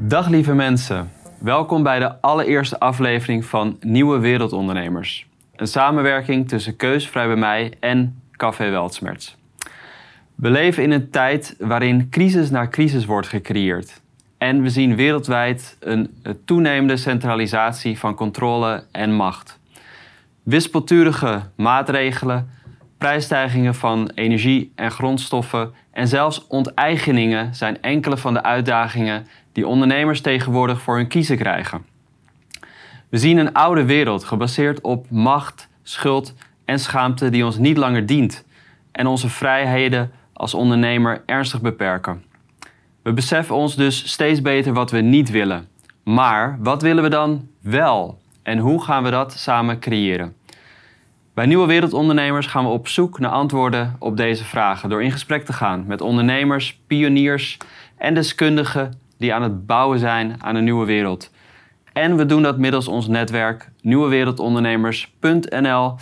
Dag lieve mensen, welkom bij de allereerste aflevering van Nieuwe Wereldondernemers. Een samenwerking tussen Keusvrij bij mij en Café Weltsmerts. We leven in een tijd waarin crisis na crisis wordt gecreëerd. En we zien wereldwijd een toenemende centralisatie van controle en macht. Wispelturige maatregelen, prijsstijgingen van energie en grondstoffen en zelfs onteigeningen zijn enkele van de uitdagingen die ondernemers tegenwoordig voor hun kiezen krijgen. We zien een oude wereld gebaseerd op macht, schuld en schaamte die ons niet langer dient en onze vrijheden als ondernemer ernstig beperken. We beseffen ons dus steeds beter wat we niet willen. Maar wat willen we dan wel? En hoe gaan we dat samen creëren? Bij Nieuwe Wereldondernemers gaan we op zoek naar antwoorden op deze vragen door in gesprek te gaan met ondernemers, pioniers en deskundigen die aan het bouwen zijn aan een nieuwe wereld. En we doen dat middels ons netwerk nieuwewereldondernemers.nl,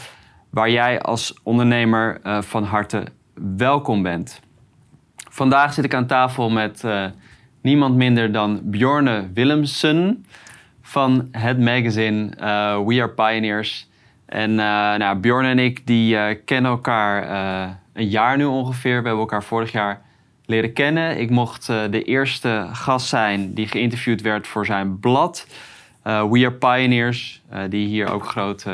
waar jij als ondernemer uh, van harte welkom bent. Vandaag zit ik aan tafel met uh, niemand minder dan Bjorne Willemsen van het magazine uh, We Are Pioneers. En nou, Bjorn en ik die kennen elkaar een jaar nu ongeveer. We hebben elkaar vorig jaar leren kennen. Ik mocht de eerste gast zijn die geïnterviewd werd voor zijn blad. We Are Pioneers, die hier ook groot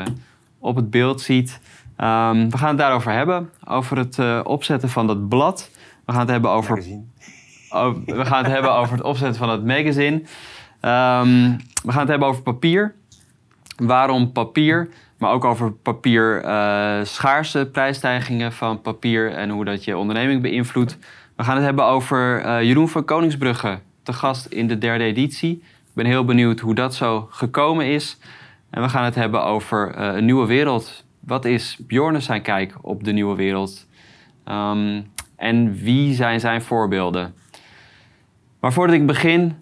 op het beeld ziet. Um, we gaan het daarover hebben, over het opzetten van dat blad. We gaan het hebben over, over we gaan het hebben over het opzetten van het magazine. Um, we gaan het hebben over papier. Waarom papier? Maar ook over papier schaarse prijsstijgingen van papier en hoe dat je onderneming beïnvloedt. We gaan het hebben over uh, Jeroen van Koningsbrugge, te gast in de derde editie. Ik ben heel benieuwd hoe dat zo gekomen is. En we gaan het hebben over uh, een nieuwe wereld. Wat is Bjorn zijn kijk op de nieuwe wereld? Um, en wie zijn zijn voorbeelden? Maar voordat ik begin,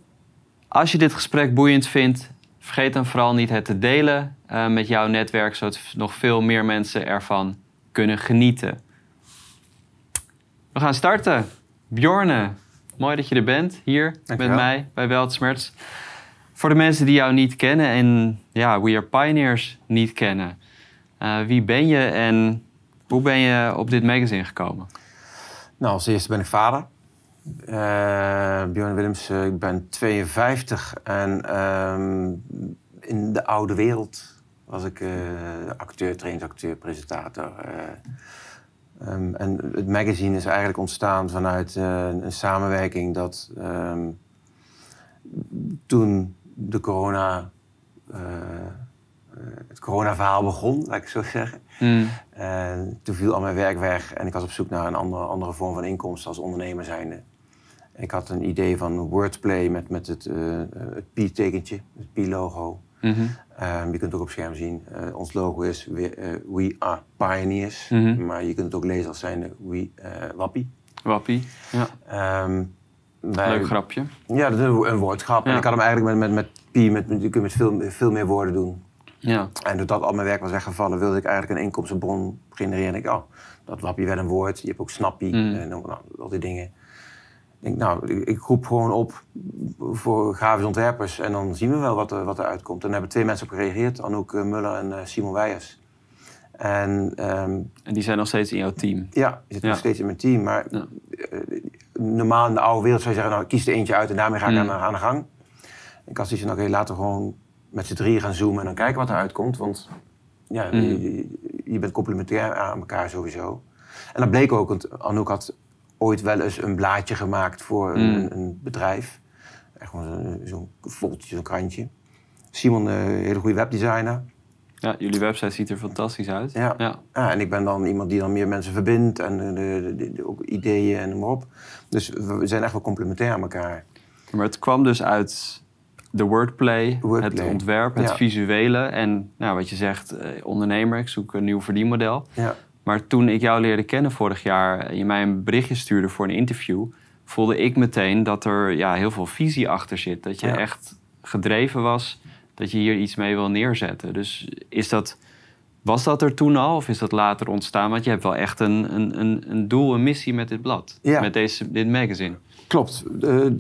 als je dit gesprek boeiend vindt, vergeet dan vooral niet het te delen uh, met jouw netwerk, zodat nog veel meer mensen ervan kunnen genieten. We gaan starten. Bjorne, mooi dat je er bent hier met mij bij Weltsmerts. Voor de mensen die jou niet kennen en ja, We Are Pioneers niet kennen. Uh, wie ben je en hoe ben je op dit magazine gekomen? Nou, als eerste ben ik vader. Uh, Bjorn Willems, uh, ik ben 52 en uh, in de oude wereld was ik acteur, trainingsacteur, presentator. Um, en het magazine is eigenlijk ontstaan vanuit uh, een samenwerking dat um, toen de corona, uh, het coronaverhaal begon, laat ik zo zeggen. Mm. Uh, toen viel al mijn werk weg en ik was op zoek naar een andere, andere vorm van inkomsten als ondernemer zijnde. Ik had een idee van wordplay met, met het, het P-tekentje, het P-logo. Mm -hmm. um, je kunt het ook op scherm zien. Uh, ons logo is we, uh, we are pioneers. Mm -hmm. Maar je kunt het ook lezen als zijnde we, uh, Wappie. Wappie, ja. Um, Leuk grapje. Ja, dat is een woordgrap. Ja. En ik had hem eigenlijk met, met, met Pi, met, met, je kunt met veel, veel meer woorden doen. Ja. En doordat al mijn werk was weggevallen, wilde ik eigenlijk een inkomstenbron genereren. En ik, oh, dat wappie werd een woord. Je hebt ook snappie mm. en nou, al die dingen denk, nou, ik roep gewoon op voor grafisch ontwerpers en dan zien we wel wat er, wat er uitkomt. En daar hebben twee mensen op gereageerd, Anouk eh, Muller en uh, Simon Weijers. En, um, en die zijn nog steeds in jouw team? Ja, die zitten nog steeds in mijn team. Maar ja. uh, normaal in de oude wereld zou je zeggen, nou, kies er eentje uit en daarmee ga ik mm. aan, aan, de gang. Ik had zoiets van, oké, laten we gewoon met z'n drieën gaan zoomen en dan kijken wat er uitkomt. Want ja, mm. je, je, bent complementair aan elkaar sowieso. En dat bleek ook, want Anouk had ooit wel eens een blaadje gemaakt voor een, mm. een bedrijf. Echt gewoon zo'n foltje, zo'n krantje. Simon, een eh, hele goede webdesigner. Ja, jullie website ziet er fantastisch uit. Ja. ja. en ik ben dan iemand die dan meer mensen verbindt en de, de, de, ook ideeën en noem maar op. Dus we zijn echt wel complementair aan elkaar. Maar het kwam dus uit de wordplay, het ontwerp, het visuele en nou, wat je zegt, eh, ondernemer, ik zoek een nieuw verdienmodel. Ja. Maar toen ik jou leerde kennen vorig jaar en je mij een berichtje stuurde voor een interview, voelde ik meteen dat er ja, heel veel visie achter zit. Dat je echt gedreven was, dat je hier iets mee wil neerzetten. Dus is dat, was dat er toen al of is dat later ontstaan? Want je hebt wel echt een, een, een, een doel, een missie met dit blad, met deze, dit magazine. Klopt. Uh,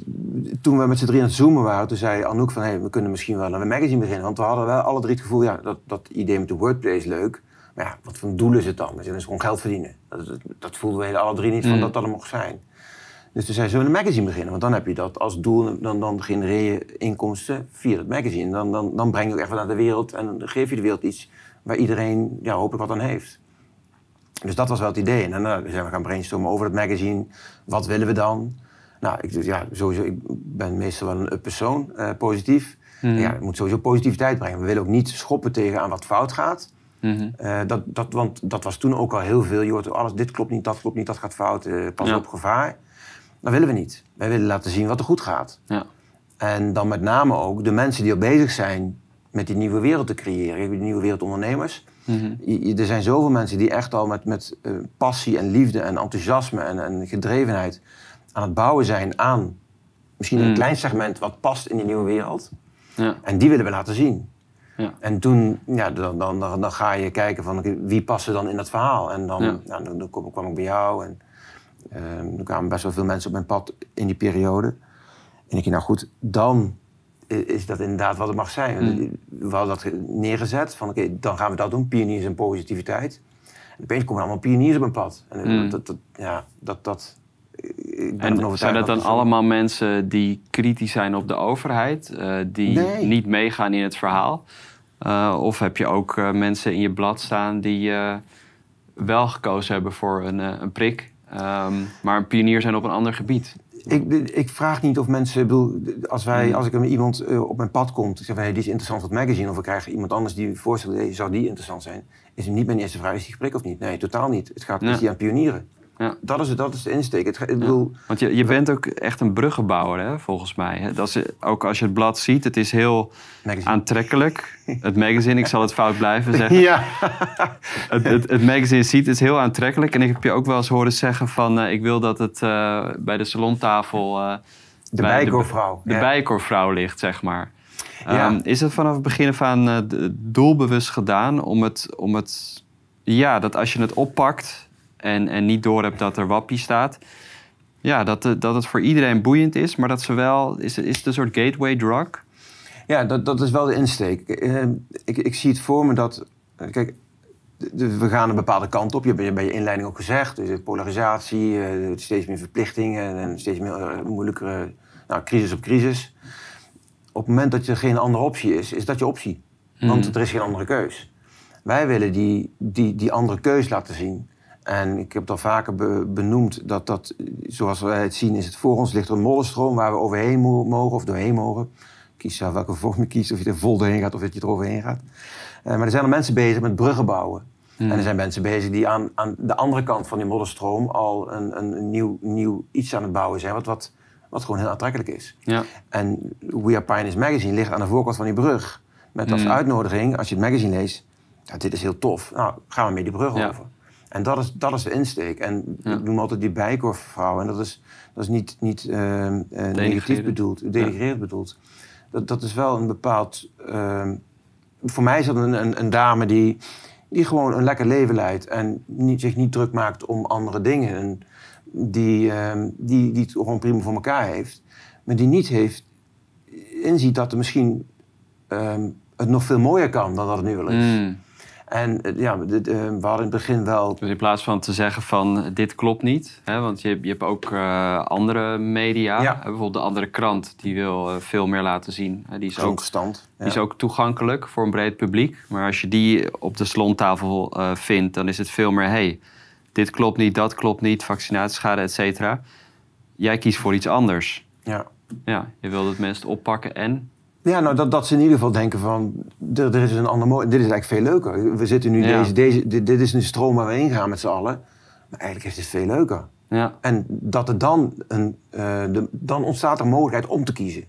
toen we met z'n drie aan het zoomen waren, toen zei Anouk van... Hey, we kunnen misschien wel een magazine beginnen. Want we hadden wel alle drie het gevoel, ja, dat, dat idee met de wordplay is leuk. Maar ja, wat voor een doel is het dan? We zullen dus gewoon geld verdienen. Dat, dat, dat voelden we alle drie niet van mm. dat dat er mocht zijn. Dus toen zei zullen we een magazine beginnen? Want dan heb je dat als doel, dan, dan genereer je inkomsten via dat magazine. Dan, dan, dan breng je ook echt wat naar de wereld en dan geef je de wereld iets waar iedereen ja, hopelijk wat aan heeft. Dus dat was wel het idee. En dan zijn we gaan brainstormen over het magazine. Wat willen we dan? Nou, ik, ja, sowieso, ik ben meestal wel een persoon, uh, positief. Mm Ja, je moet sowieso positiviteit brengen. We willen ook niet schoppen tegen aan wat fout gaat. Mm dat, dat, want dat was toen ook al heel veel. Je hoort alles, dit klopt niet, dat klopt niet, dat gaat fout. Uh, pas op gevaar. Dat willen we niet. Wij willen laten zien wat er goed gaat. Ja. En dan met name ook de mensen die al bezig zijn met die nieuwe wereld te creëren. Die nieuwe wereldondernemers. Mm er zijn zoveel mensen die echt al met, met uh, passie en liefde en enthousiasme en, en, gedrevenheid aan het bouwen zijn aan misschien een mhm. klein segment wat past in die nieuwe wereld. Ja. En die willen we laten zien. Ja. En toen, ja, dan, dan, dan, ga je kijken van wie passen dan in dat verhaal. En dan, ja. dan, dan, kwam ik bij jou en uh, er kwamen best wel veel mensen op mijn pad in die periode. En ik dacht, nou goed, dan is dat inderdaad wat het mag zijn. Mm. We hadden dat neergezet, van oké, dan gaan we dat doen, pioniers en positiviteit. En opeens komen allemaal pioniers op mijn pad. En mm. dat, dat, ja, dat, dat, en zijn dat dan allemaal mensen die kritisch zijn op de overheid, uh, die niet meegaan in het verhaal? Uh, of heb je ook uh, mensen in je blad staan die wel gekozen hebben voor een, een prik, um, maar een pionier zijn op een ander gebied? Ik, ik, vraag niet of mensen, bedoel, als, wij, hmm. als ik met iemand uh, op mijn pad komt, ik zeg van hey, die is interessant voor het magazine, of ik krijg iemand anders die voorstelt, hey, zou die interessant zijn, is niet mijn eerste vraag, is die gesprek of niet? Nee, totaal niet. Het gaat, ja. is aan pionieren? Ja. Dat, is, dat is de insteek. Het, ik bedoel, Want je, je bent ook echt een bruggenbouwer, hè, volgens mij. Dat is, ook als je het blad ziet, het is heel aantrekkelijk. Het magazine, ik zal het fout blijven zeggen. Ja. het, het, het, magazine ziet, is heel aantrekkelijk. En ik heb je ook wel eens horen zeggen van... Uh, ik wil dat het uh, bij de salontafel... Uh, de bijkorvrouw. De, de bijkorvrouw ligt, zeg maar. Ja. Um, is het vanaf het begin af aan doelbewust gedaan om het, om het... Ja, dat als je het oppakt en, en niet doorhebt dat er wappie staat. Ja, dat, dat het voor iedereen boeiend is, maar dat ze wel... Is, is het een soort gateway drug? Ja, dat, dat is wel de insteek. Uh, ik, ik zie het voor me dat... Kijk, we gaan een bepaalde kant op. Je hebt bij je inleiding ook gezegd. Dus polarisatie, uh, steeds meer verplichtingen en steeds meer uh, moeilijkere nou, crisis op crisis. Op het moment dat er geen andere optie is, is dat je optie. Want mm. er is geen andere keus. Wij willen die, die, die andere keus laten zien. En ik heb het al vaker benoemd dat dat, zoals wij het zien, is het voor ons ligt er een mollenstroom waar we overheen mogen of doorheen mogen. Kies zelf welke vorm je kiest, of je er vol doorheen gaat of dat je er overheen gaat. Uh, maar er zijn er mensen bezig met bruggen bouwen. Hmm. En er zijn mensen bezig die aan, aan de andere kant van die modderstroom al een, een, nieuw, nieuw iets aan het bouwen zijn, wat, wat, wat gewoon heel aantrekkelijk is. Ja. En We Are Pioneers Magazine ligt aan de voorkant van die brug. Met als hmm. uitnodiging, als je het magazine leest, ja, dit is heel tof. Nou, gaan we mee die brug over. En dat is, dat is de insteek. En ik noem altijd die bijkorfvrouw. En dat is, dat is niet, niet uh, negatief bedoeld, denigrerend bedoeld. Dat, dat is wel een bepaald... Uh, voor mij is dat een, een, een, dame die, die gewoon een lekker leven leidt. En niet, zich niet druk maakt om andere dingen. En die, uh, die, die het gewoon prima voor elkaar heeft. Maar die niet heeft, inziet dat er misschien ehm, het nog veel mooier kan dan dat het nu wel is. Mm. En eh, ja, we hadden in het begin wel... Dus in plaats van te zeggen van dit klopt niet, hè, want je, je hebt ook uh, andere media, ja. bijvoorbeeld de andere krant, die wil veel meer laten zien. Die is, ook, stand, die is ook toegankelijk voor een breed publiek. Maar als je die op de salontafel uh, vindt, dan is het veel meer... Hey, dit klopt niet, dat klopt niet, vaccinatieschade, et cetera. Jij kiest voor iets anders. Ja. Ja, je wil dat mensen het oppakken en ja, nou dat, dat ze in ieder geval denken van, er, er is een ander Dit is eigenlijk veel leuker. We zitten nu deze, deze dit, dit, is een stroom waar we heen gaan met z'n allen. Maar eigenlijk is het veel leuker. Ja. En dat er dan, een, uh, de, dan ontstaat er mogelijkheid om te kiezen.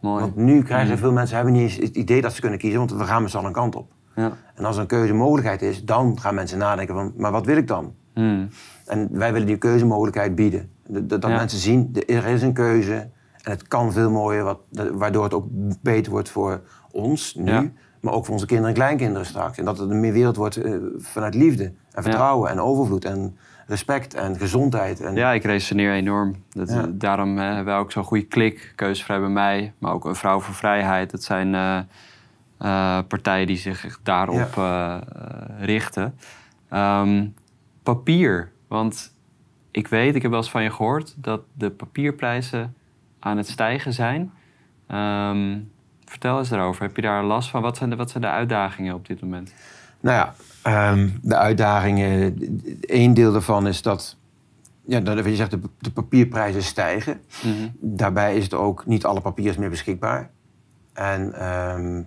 Mooi. Want nu krijgen mm. veel mensen hebben niet eens het idee dat ze kunnen kiezen, want we gaan met z'n allen een kant op. Ja. En als er een keuzemogelijkheid is, dan gaan mensen nadenken van, maar wat wil ik dan? Mm. En wij willen die keuzemogelijkheid bieden. Dat, dat mensen zien, er is een keuze. En het kan veel mooier, wat, waardoor het ook beter wordt voor ons nu, maar ook voor onze kinderen en kleinkinderen straks. En dat het een meer wereld wordt uh, vanuit liefde en vertrouwen en overvloed en, respect en gezondheid. En, Ja, ik resoneer enorm. Dat, Ja. Daarom eh, hebben wij ook zo'n goede klik. Keuzevrij bij mij, maar ook een Vrouw voor Vrijheid. Dat zijn eh, eh, partijen die zich daarop eh, eh, richten. Ehm, papier. Want ik weet, ik heb wel eens van je gehoord... dat de papierprijzen aan het stijgen zijn. Ehm, vertel eens daarover. Heb je daar last van? Wat zijn de, wat zijn de uitdagingen op dit moment? Nou ja, ehm, de uitdagingen. Eén deel daarvan is dat. Ja, dat je zegt, de, de papierprijzen stijgen. Mhm. Daarbij is het ook niet alle papier is meer beschikbaar. En ehm,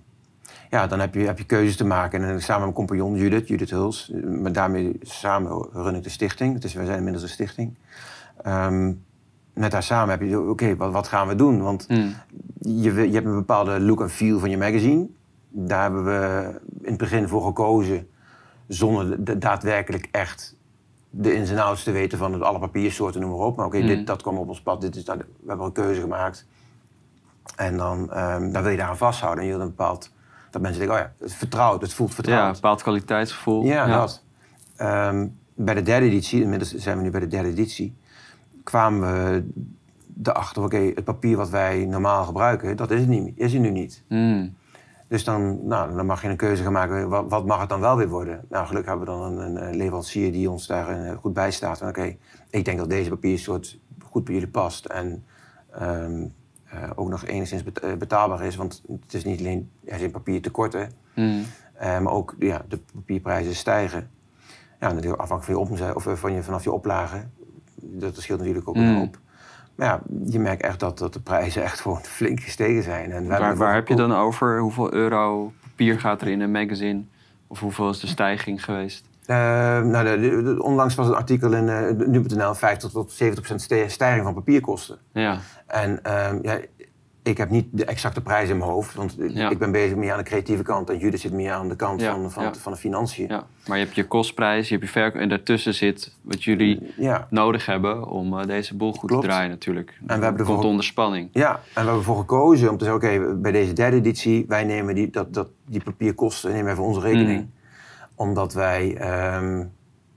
ja, dan heb je, heb je keuzes te maken. En samen met mijn compagnon Judith, Judith Huls, maar daarmee samen run ik de stichting. Dus wij zijn inmiddels een stichting. Met haar samen heb je, oké, wat, wat gaan we doen? Want Mm. je, je hebt een bepaalde look en feel van je magazine. Daar hebben we in het begin voor gekozen, zonder de- daadwerkelijk echt de ins en outs te weten van alle papiersoorten, noem maar op. Maar oké, Mm. dit dat kwam op ons pad, dit is dat, we hebben een keuze gemaakt. En dan, ehm, dan wil je daar aan vasthouden. En je wil een bepaald, dat mensen denken, oh ja, het vertrouwd, het voelt Ja, vertrouwd. een bepaald kwaliteitsgevoel. Ja, dat. Ehm, bij de derde editie, inmiddels zijn we nu bij de derde editie, kwamen we erachter, oké, het papier wat wij normaal gebruiken, dat is het, niet, is het nu niet. Mm. Dus dan, nou, dan mag je een keuze gaan maken, wat, wat mag het dan wel weer worden? Nou, gelukkig hebben we dan een, een leverancier die ons daar eh, goed bij staat. Oké, ik denk dat deze papiersoort goed bij jullie past en ehm, eh, ook nog enigszins eh, betaalbaar is. Want het is niet alleen, er zijn papiertekorten, Mm. maar ook ja, de papierprijzen stijgen. Ja, natuurlijk afhankelijk van je, omzet, of van je, vanaf je oplage. Dat scheelt natuurlijk ook Mm. een hoop. Maar ja, je merkt echt dat, dat de prijzen echt gewoon flink gestegen zijn. En Waar, waar heb je dan over? Hoeveel euro papier gaat er in een magazine? Of hoeveel is de stijging geweest? Eh, nou, de, de- de- onlangs was een artikel in eh, nu.nl 50 tot 70 procent ste- stijging van papierkosten. Ja, En ehm, ja, ik heb niet de exacte prijs in mijn hoofd, want Ja. ik ben bezig meer aan de creatieve kant en Judith zit meer aan de kant Ja, van, van, ja. van de financiën. ja. Maar je hebt je kostprijs, je hebt je verkoop... En daartussen zit wat jullie Ja. nodig hebben om eh, deze boel goed Klopt. te draaien natuurlijk. we hebben komt ervoor- onder spanning. Ja, en we hebben ervoor gekozen om te zeggen, oké, bij deze derde editie, wij nemen die, dat, dat, die papierkosten nemen wij voor onze rekening. Mm. Omdat wij, ehm,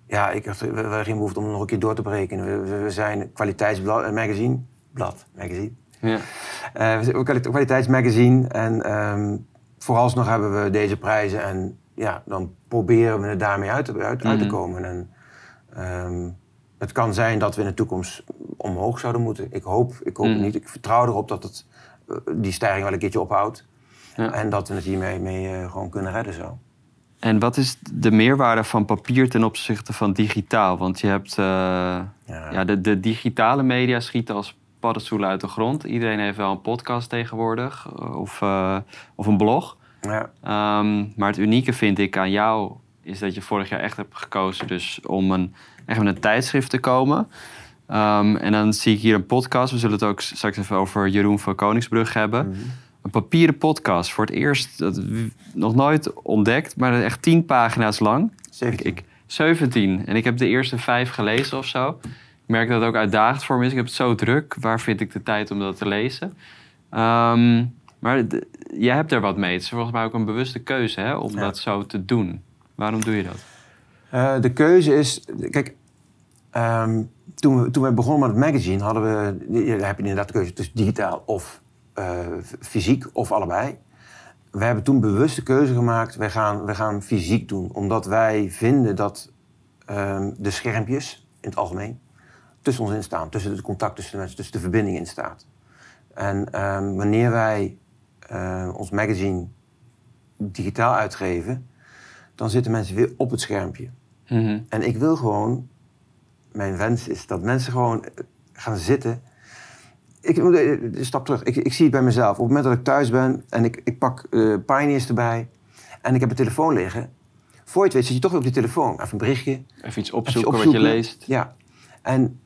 ja, ik had hadden geen behoefte om nog een keer door te berekenen. We, we- zijn kwaliteitsblad, magazine, blad, magazine. Ja. Eh, we zijn een kwali- kwaliteitsmagazine en ehm, vooralsnog hebben we deze prijzen en ja, dan proberen we er daarmee uit te, uit, te Mhm. komen. En, ehm, het kan zijn dat we in de toekomst omhoog zouden moeten. Ik hoop, ik hoop het Mhm. niet. Ik vertrouw erop dat het, eh, die stijging wel een keertje ophoudt. Ja. En dat we het hiermee mee, eh, gewoon kunnen redden zo. En wat is de meerwaarde van papier ten opzichte van digitaal? Want je hebt... eh, ja. de, de digitale media schieten als paddenstoelen uit de grond. Iedereen heeft wel een podcast tegenwoordig. eh, Of, eh, of een blog. Ja. Ehm, maar het unieke vind ik aan jou is dat je vorig jaar echt hebt gekozen dus om een, echt met een tijdschrift te komen. Ehm, en dan zie ik hier een podcast. We zullen het ook straks even over Jeroen van Koningsbrug hebben. Mhm. Een papieren podcast. Voor het eerst, dat, nog nooit ontdekt, maar echt tien pagina's lang. Ik, 17. ik, 17. En ik heb de eerste vijf gelezen of zo. Ik merk dat het ook uitdagend voor me is. Ik heb het zo druk. Waar vind ik de tijd om dat te lezen? Ehm, maar d- jij hebt er wat mee. Het is volgens mij ook een bewuste keuze hè, om Ja. dat zo te doen. Waarom doe je dat? Eh, de keuze is, kijk, ehm, toen, we, toen we begonnen met het magazine hadden we, heb je inderdaad de keuze tussen digitaal of eh, fysiek of allebei. We hebben toen bewust de keuze gemaakt, wij gaan, wij gaan fysiek doen. Omdat wij vinden dat ehm, de schermpjes in het algemeen tussen ons in staan. Tussen het contact tussen de mensen, tussen de verbinding in staat. En ehm, wanneer wij eh, ons magazine digitaal uitgeven, dan zitten mensen weer op het schermpje. Mhm. En ik wil gewoon, mijn wens is dat mensen gewoon eh, gaan zitten. Ik moet eh, een stap terug. Ik, ik zie het bij mezelf. Op het moment dat ik thuis ben en ik, ik pak eh Pioneers erbij en ik heb een telefoon liggen. Voor je het weet zit je toch weer op die telefoon. Even een berichtje. Even iets even opzoeken, wat opzoeken. je leest. Ja. En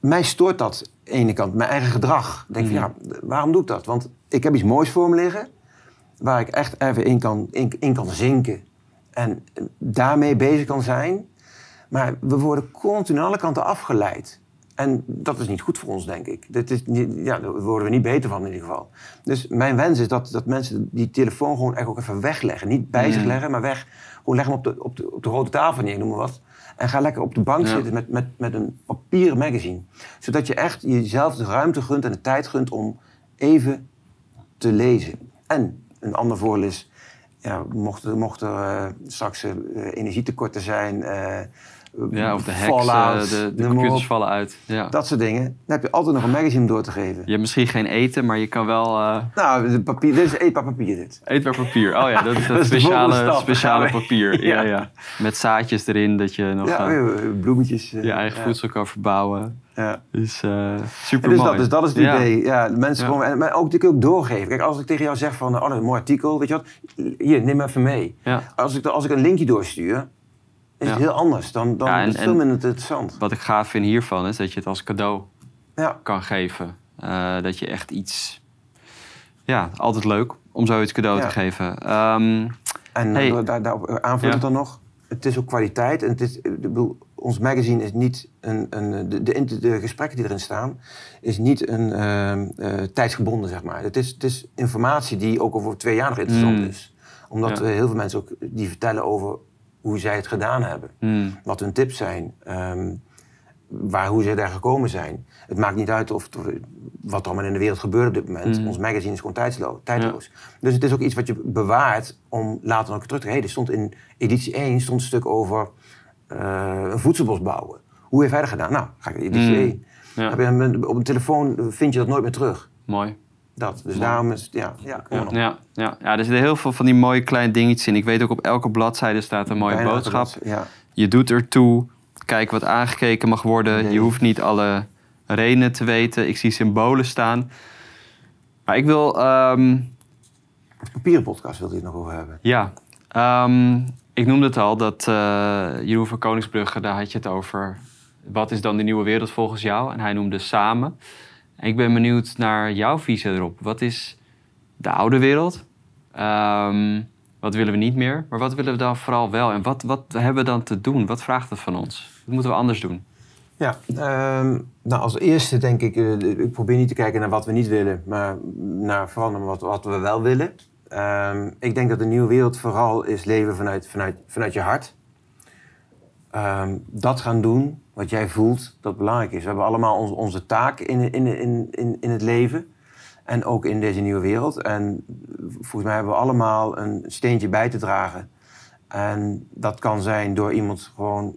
mij stoort dat aan de ene kant, mijn eigen gedrag. Denk van, Mhm. ja, waarom doe ik dat? Want ik heb iets moois voor me liggen, waar ik echt even in kan, in, in kan zinken. En daarmee bezig kan zijn. Maar we worden continu aan alle kanten afgeleid. En dat is niet goed voor ons, denk ik. Dat is ja, daar worden we niet beter van in ieder geval. Dus mijn wens is dat, dat mensen die telefoon gewoon echt ook even wegleggen. Niet bij zich Mm. leggen, maar weg. Gewoon leg hem op de, op de, op de grote tafel neer, noem maar wat. En ga lekker op de bank Ja. zitten met, met, met een papieren magazine. Zodat je echt jezelf de ruimte gunt en de tijd gunt om even te lezen. En een ander voordeel is, ja, mocht, er- mocht er eh, straks eh, energietekorten zijn, eh Ja, of de hacks, eh, de, de computers op, vallen uit. Ja. dat soort dingen. Dan heb je altijd nog een magazine om door te geven. Je hebt misschien geen eten, maar je kan wel eh Nou, papier, dit is eetbaar papier dit. eetbaar papier. Oh ja, dat is dat, Dat speciale, stap. speciale Ja, papier. Ja. ja. Ja, Met zaadjes erin, dat je nog Ja, eh, bloemetjes. je eigen ja, voedsel kan verbouwen. Ja. Dus En super dus, mooi. dat, dus dat is het idee. Ja, mensen Ja. gewoon, en, maar ook, die kun je ook doorgeven. Kijk, als ik tegen is. Ja. Heel anders. Dan, dan Ja, en- is veel minder interessant. Wat ik gaaf vind hiervan is dat je het als cadeau Ja, kan geven. Eh, dat je echt iets... Ja, altijd leuk om zoiets cadeau te geven. Ehm, en Hey. eh, daar, daarop aanvullend dan nog. Het is ook kwaliteit. En het is, ik bedoel, ons magazine is niet een... een de, de, gesprekken die erin staan, is niet een eh, tijdsgebonden, zeg maar. Het is, het is informatie die ook over twee jaar nog interessant Mm. is. Omdat Ja. eh, heel veel mensen ook die vertellen over hoe zij het gedaan hebben. hmm, wat hun tips zijn, ehm, waar, hoe ze daar gekomen zijn. Het maakt niet uit of, wat er allemaal in de wereld gebeurt op dit moment. Mhm. Ons magazine is gewoon tijdloos. Dus het is ook iets wat je bewaart om later nog terug te hey, er stond in editie 1 stond een stuk over eh, een voedselbos bouwen. Hoe heeft hij dat gedaan? Nou, ga ik naar editie Mhm. 1. ja, Heb je een- op een telefoon vind je dat nooit meer terug. mooi. Dat. Dus daarom is ja, ja, Ja, ja, ja. ja, er zitten heel veel van die mooie kleine dingetjes in. Ik weet ook op elke bladzijde staat een mooie Bijna boodschap. Ja. Je doet ertoe. Kijk wat aangekeken mag worden. Nee. Je hoeft niet alle redenen te weten. Ik zie symbolen staan. Maar ik wil... ehm, Papieren podcast wilde je het nog over hebben. ja, ehm, ik noemde het al. Dat eh Jeroen van Koningsbrugge, daar had je het over. Wat is dan de nieuwe wereld volgens jou? En hij noemde samen. Ik ben benieuwd naar jouw visie erop. Wat is de oude wereld? Ehm, wat willen we niet meer? Maar wat willen we dan vooral wel? En wat, wat hebben we dan te doen? Wat vraagt het van ons? Wat moeten we anders doen? Ja, ehm, nou als eerste denk ik, eh, ik probeer niet te kijken naar wat we niet willen, maar naar vooral naar wat, we wel willen. Ehm, ik denk dat de nieuwe wereld vooral is leven vanuit, vanuit, vanuit je hart. Dat gaan doen wat jij voelt dat belangrijk is. We hebben allemaal onze taak in, in, in, in, het leven en ook in deze nieuwe wereld. En volgens mij hebben we allemaal een steentje bij te dragen. En dat kan zijn door iemand gewoon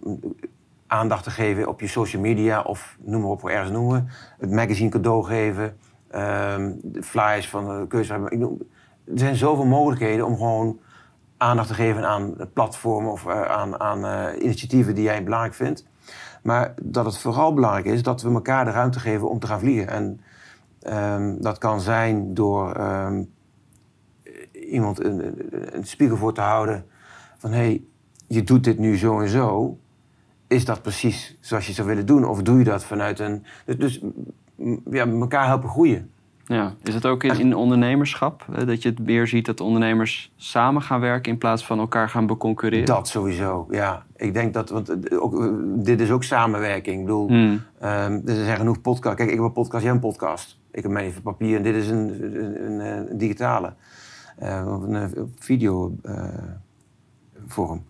aandacht te geven op je social media of noem maar op, hoe ergens noemen. Het magazine cadeau geven, ehm, de flyers van de keuze er zijn zoveel mogelijkheden om gewoon aandacht te geven aan platformen of eh, aan, aan eh, initiatieven die jij belangrijk vindt. Maar dat het vooral belangrijk is dat we elkaar de ruimte geven om te gaan vliegen. En ehm, dat kan zijn door ehm, iemand een, een, een spiegel voor te houden van hé, hey, je doet dit nu zo en zo. Is dat precies zoals je zou willen doen? Of doe je dat vanuit een... Dus, ja, elkaar helpen groeien. Ja, is het ook in, in ondernemerschap? eh, Dat je het meer ziet dat ondernemers samen gaan werken in plaats van elkaar gaan beconcurreren? Dat sowieso, ja. Ik denk dat, want eh, ook, eh, dit is ook samenwerking. Ik bedoel, Hmm. ehm, er zijn genoeg podcasts. Kijk, ik heb een podcast, jij een podcast. Ik heb mijn even papier en dit is een, een, een, een digitale. eh, of een eh, video eh, vorm.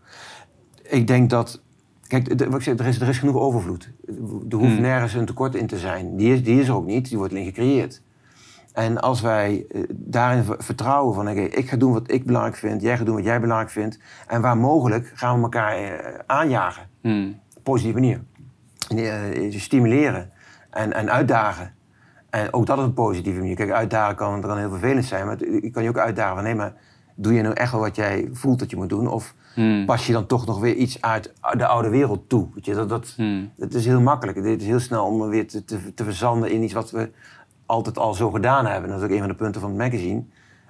Ik denk dat... Kijk, de- wat ik zeg, er, is, er is genoeg overvloed. Er hoeft Hmm. nergens een tekort in te zijn. Die is, die is er ook niet, die wordt alleen gecreëerd. En als wij eh, daarin ver- vertrouwen van... oké, ik ga doen wat ik belangrijk vind, jij gaat doen wat jij belangrijk vindt... en waar mogelijk gaan we elkaar eh, aanjagen. Hmm. Op positieve manier. Eh, stimuleren en, en uitdagen. En ook dat op een positieve manier. Kijk, uitdagen kan, kan heel vervelend zijn... maar ik kan je ook uitdagen van... nee, maar doe je nou echt wel wat jij voelt dat je moet doen... of Hmm. pas je dan toch nog weer iets uit de oude wereld toe? Weet je, dat, dat, Hmm. het is heel makkelijk. Het is heel snel om weer te, te, te verzanden in iets wat we altijd al zo gedaan hebben. Dat is ook een van de punten van het magazine.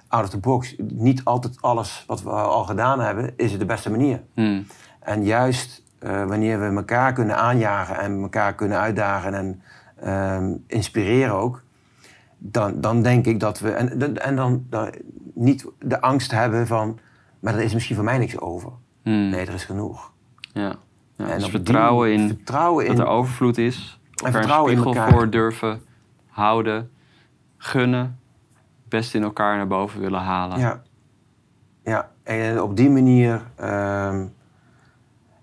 Out of the box. Niet altijd alles wat we al gedaan hebben, is de beste manier. Hmm. En juist eh, wanneer we elkaar kunnen aanjagen en elkaar kunnen uitdagen en ehm, inspireren ook, dan, dan denk ik dat we. En, en dan, dan niet de angst hebben van. Maar er is misschien voor mij niks over. Hmm. Nee, er is genoeg. Ja. Ja, En dus vertrouwen in vertrouwen in dat er overvloed is. Elkaar vertrouwen een in elkaar. voor durven houden. Gunnen. Het beste in elkaar naar boven willen halen. Ja. Ja, en op die manier ehm,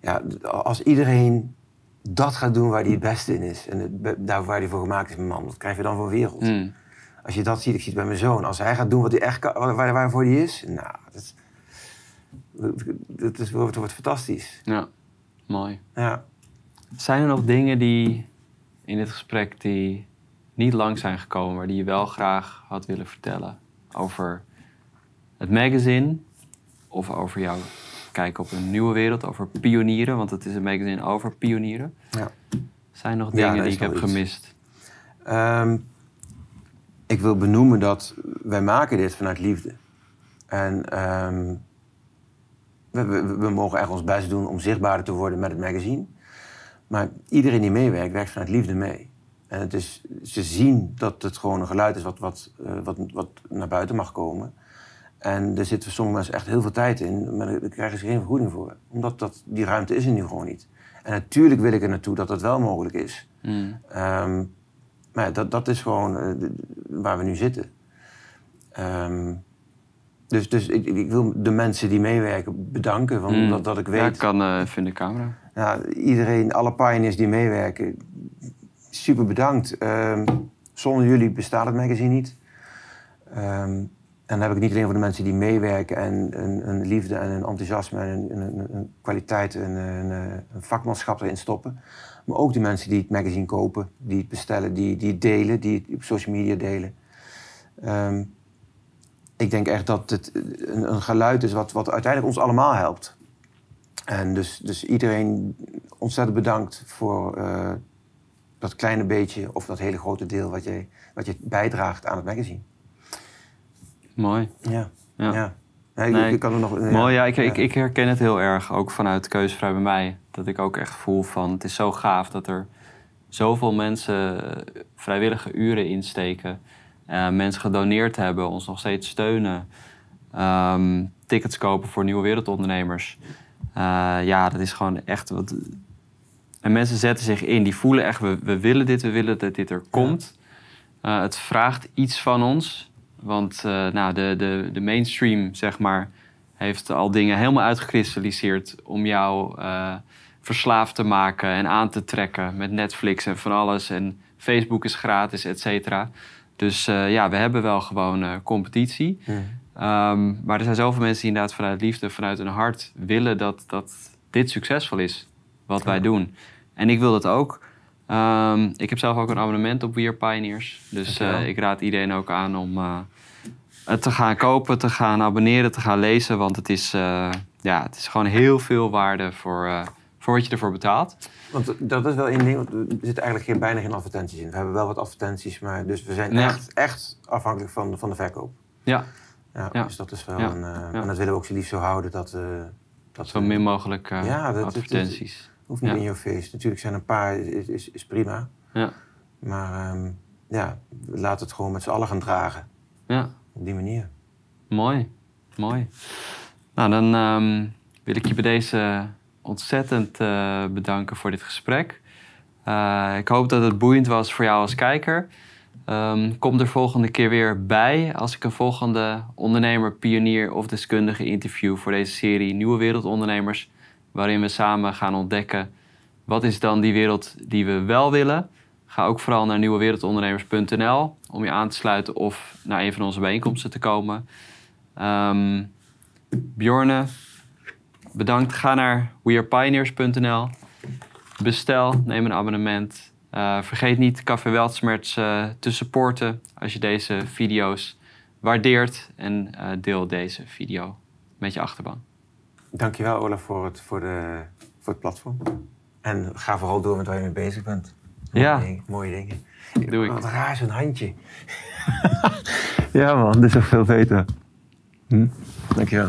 ja, als iedereen dat gaat doen waar hij het beste in is... en het, daar waar hij voor gemaakt is, mijn man, wat krijg je dan voor wereld? Mm. Als je dat ziet, ik zie het bij mijn zoon. Als hij gaat doen wat hij echt kan, waar, waarvoor hij is... Nou, dat, dat, is, wordt, wordt fantastisch. Ja, mooi. Ja. Zijn er nog dingen die in dit gesprek die niet lang zijn gekomen, maar die je wel graag had willen vertellen over het magazine of over jouw kijk op een nieuwe wereld, over pionieren, want het is een magazine over pionieren. Ja. Zijn er nog dingen die ik heb iets. gemist? Ehm, ik wil benoemen dat wij maken dit vanuit liefde. En ehm, we, we, we mogen echt ons best doen om zichtbaarder te worden met het magazine. Maar iedereen die meewerkt, werkt vanuit liefde mee. En het is, ze zien dat het gewoon een geluid is wat, wat, eh, wat, wat naar buiten mag komen. En er zit voor sommige mensen echt heel veel tijd in, maar daar krijgen ze geen vergoeding voor. Omdat dat, die ruimte is er nu gewoon niet. En natuurlijk wil ik er naartoe dat dat wel mogelijk is. Mm. Ehm, maar ja, dat, dat is gewoon eh, waar we nu zitten. Ehm, dus dus ik, ik wil de mensen die meewerken bedanken. Want Mm. dat, dat ik Ja, weet, ik kan eh, even in de camera. ja, iedereen, alle pioneers die meewerken, super bedankt. Ehm, zonder jullie bestaat het magazine niet. Ehm, en dan heb ik niet alleen voor de mensen die meewerken en een, liefde en een enthousiasme en een, kwaliteit en een, een, een vakmanschap erin stoppen. Maar ook de mensen die het magazine kopen, die het bestellen, die, die het delen, die het op social media delen. Ehm, ik denk echt dat het een, een geluid is wat, wat uiteindelijk ons allemaal helpt. En dus, dus iedereen ontzettend bedankt voor eh, dat kleine beetje of dat hele grote deel wat je, wat je bijdraagt aan het magazine. Mooi. Ja. Ja. ja. Nee, ik- Nee, ik kan er nog. Mooi, ja, ik, Ik, ik herken het heel erg, ook vanuit Keuzevrij bij mij. Dat ik ook echt voel van, het is zo gaaf dat er zoveel mensen eh, vrijwillige uren insteken. eh, mensen gedoneerd hebben, ons nog steeds steunen. ehm, tickets kopen voor nieuwe wereldondernemers. Eh, ja, dat is gewoon echt wat... En mensen zetten zich in, die voelen echt, we, we willen dit, we willen dat dit er komt. Eh, het vraagt iets van ons. Want eh, nou, de, de, de mainstream, zeg maar, heeft al dingen helemaal uitgekristalliseerd om jou eh, verslaafd te maken en aan te trekken met Netflix en van alles. En Facebook is gratis, et cetera. Dus ja, we hebben wel gewoon competitie. Ehm, maar er zijn zoveel mensen die inderdaad vanuit liefde, vanuit hun hart willen dat, dat dit succesvol is, wat wij doen. En ik wil dat ook. Ehm, ik heb zelf ook een abonnement op We Are Pioneers. Dus eh, ik raad iedereen ook aan om eh, het te gaan kopen, te gaan abonneren, te gaan lezen. Want het is, eh, ja, het is gewoon heel veel waarde voor, voor wat je ervoor betaalt. Want dat is wel één ding, want er zitten eigenlijk geen, bijna geen advertenties in. We hebben wel wat advertenties, maar dus we zijn Ja. echt, echt afhankelijk van, van de verkoop. Ja, Ja, Ja. Dus dat is wel een. En dat willen we ook zo lief zo houden dat. dat zo min mogelijk advertenties. Hoeft niet Ja. in your face. Natuurlijk zijn een paar, is, is, is prima. Ja, Maar ehm, ja, laat het gewoon met z'n allen gaan dragen. ja. Op die manier. Mooi, mooi. Nou, dan ehm, wil ik je bij deze ontzettend eh, bedanken voor dit gesprek. Eh, ik hoop dat het boeiend was voor jou als kijker. Ehm, kom er volgende keer weer bij als ik een volgende ondernemer, pionier of deskundige interview voor deze serie Nieuwe Wereldondernemers, waarin we samen gaan ontdekken wat is dan die wereld die we wel willen. Ga ook vooral naar nieuwewereldondernemers.nl om je aan te sluiten of naar een van onze bijeenkomsten te komen. Ehm Bjorne, bedankt. Ga naar wearepioneers.nl. Bestel, neem een abonnement. Eh, vergeet niet Café Weltsmerts eh, te supporten als je deze video's waardeert. En eh, deel deze video met je achterban. Dankjewel Olaf voor het, voor, de, voor het platform. En ga vooral door met waar je mee bezig bent. Mooie Ja. dingen, mooie dingen. Doe ik. Wat raar zo'n handje. ja man, dit is toch veel beter. Hm? Dankjewel.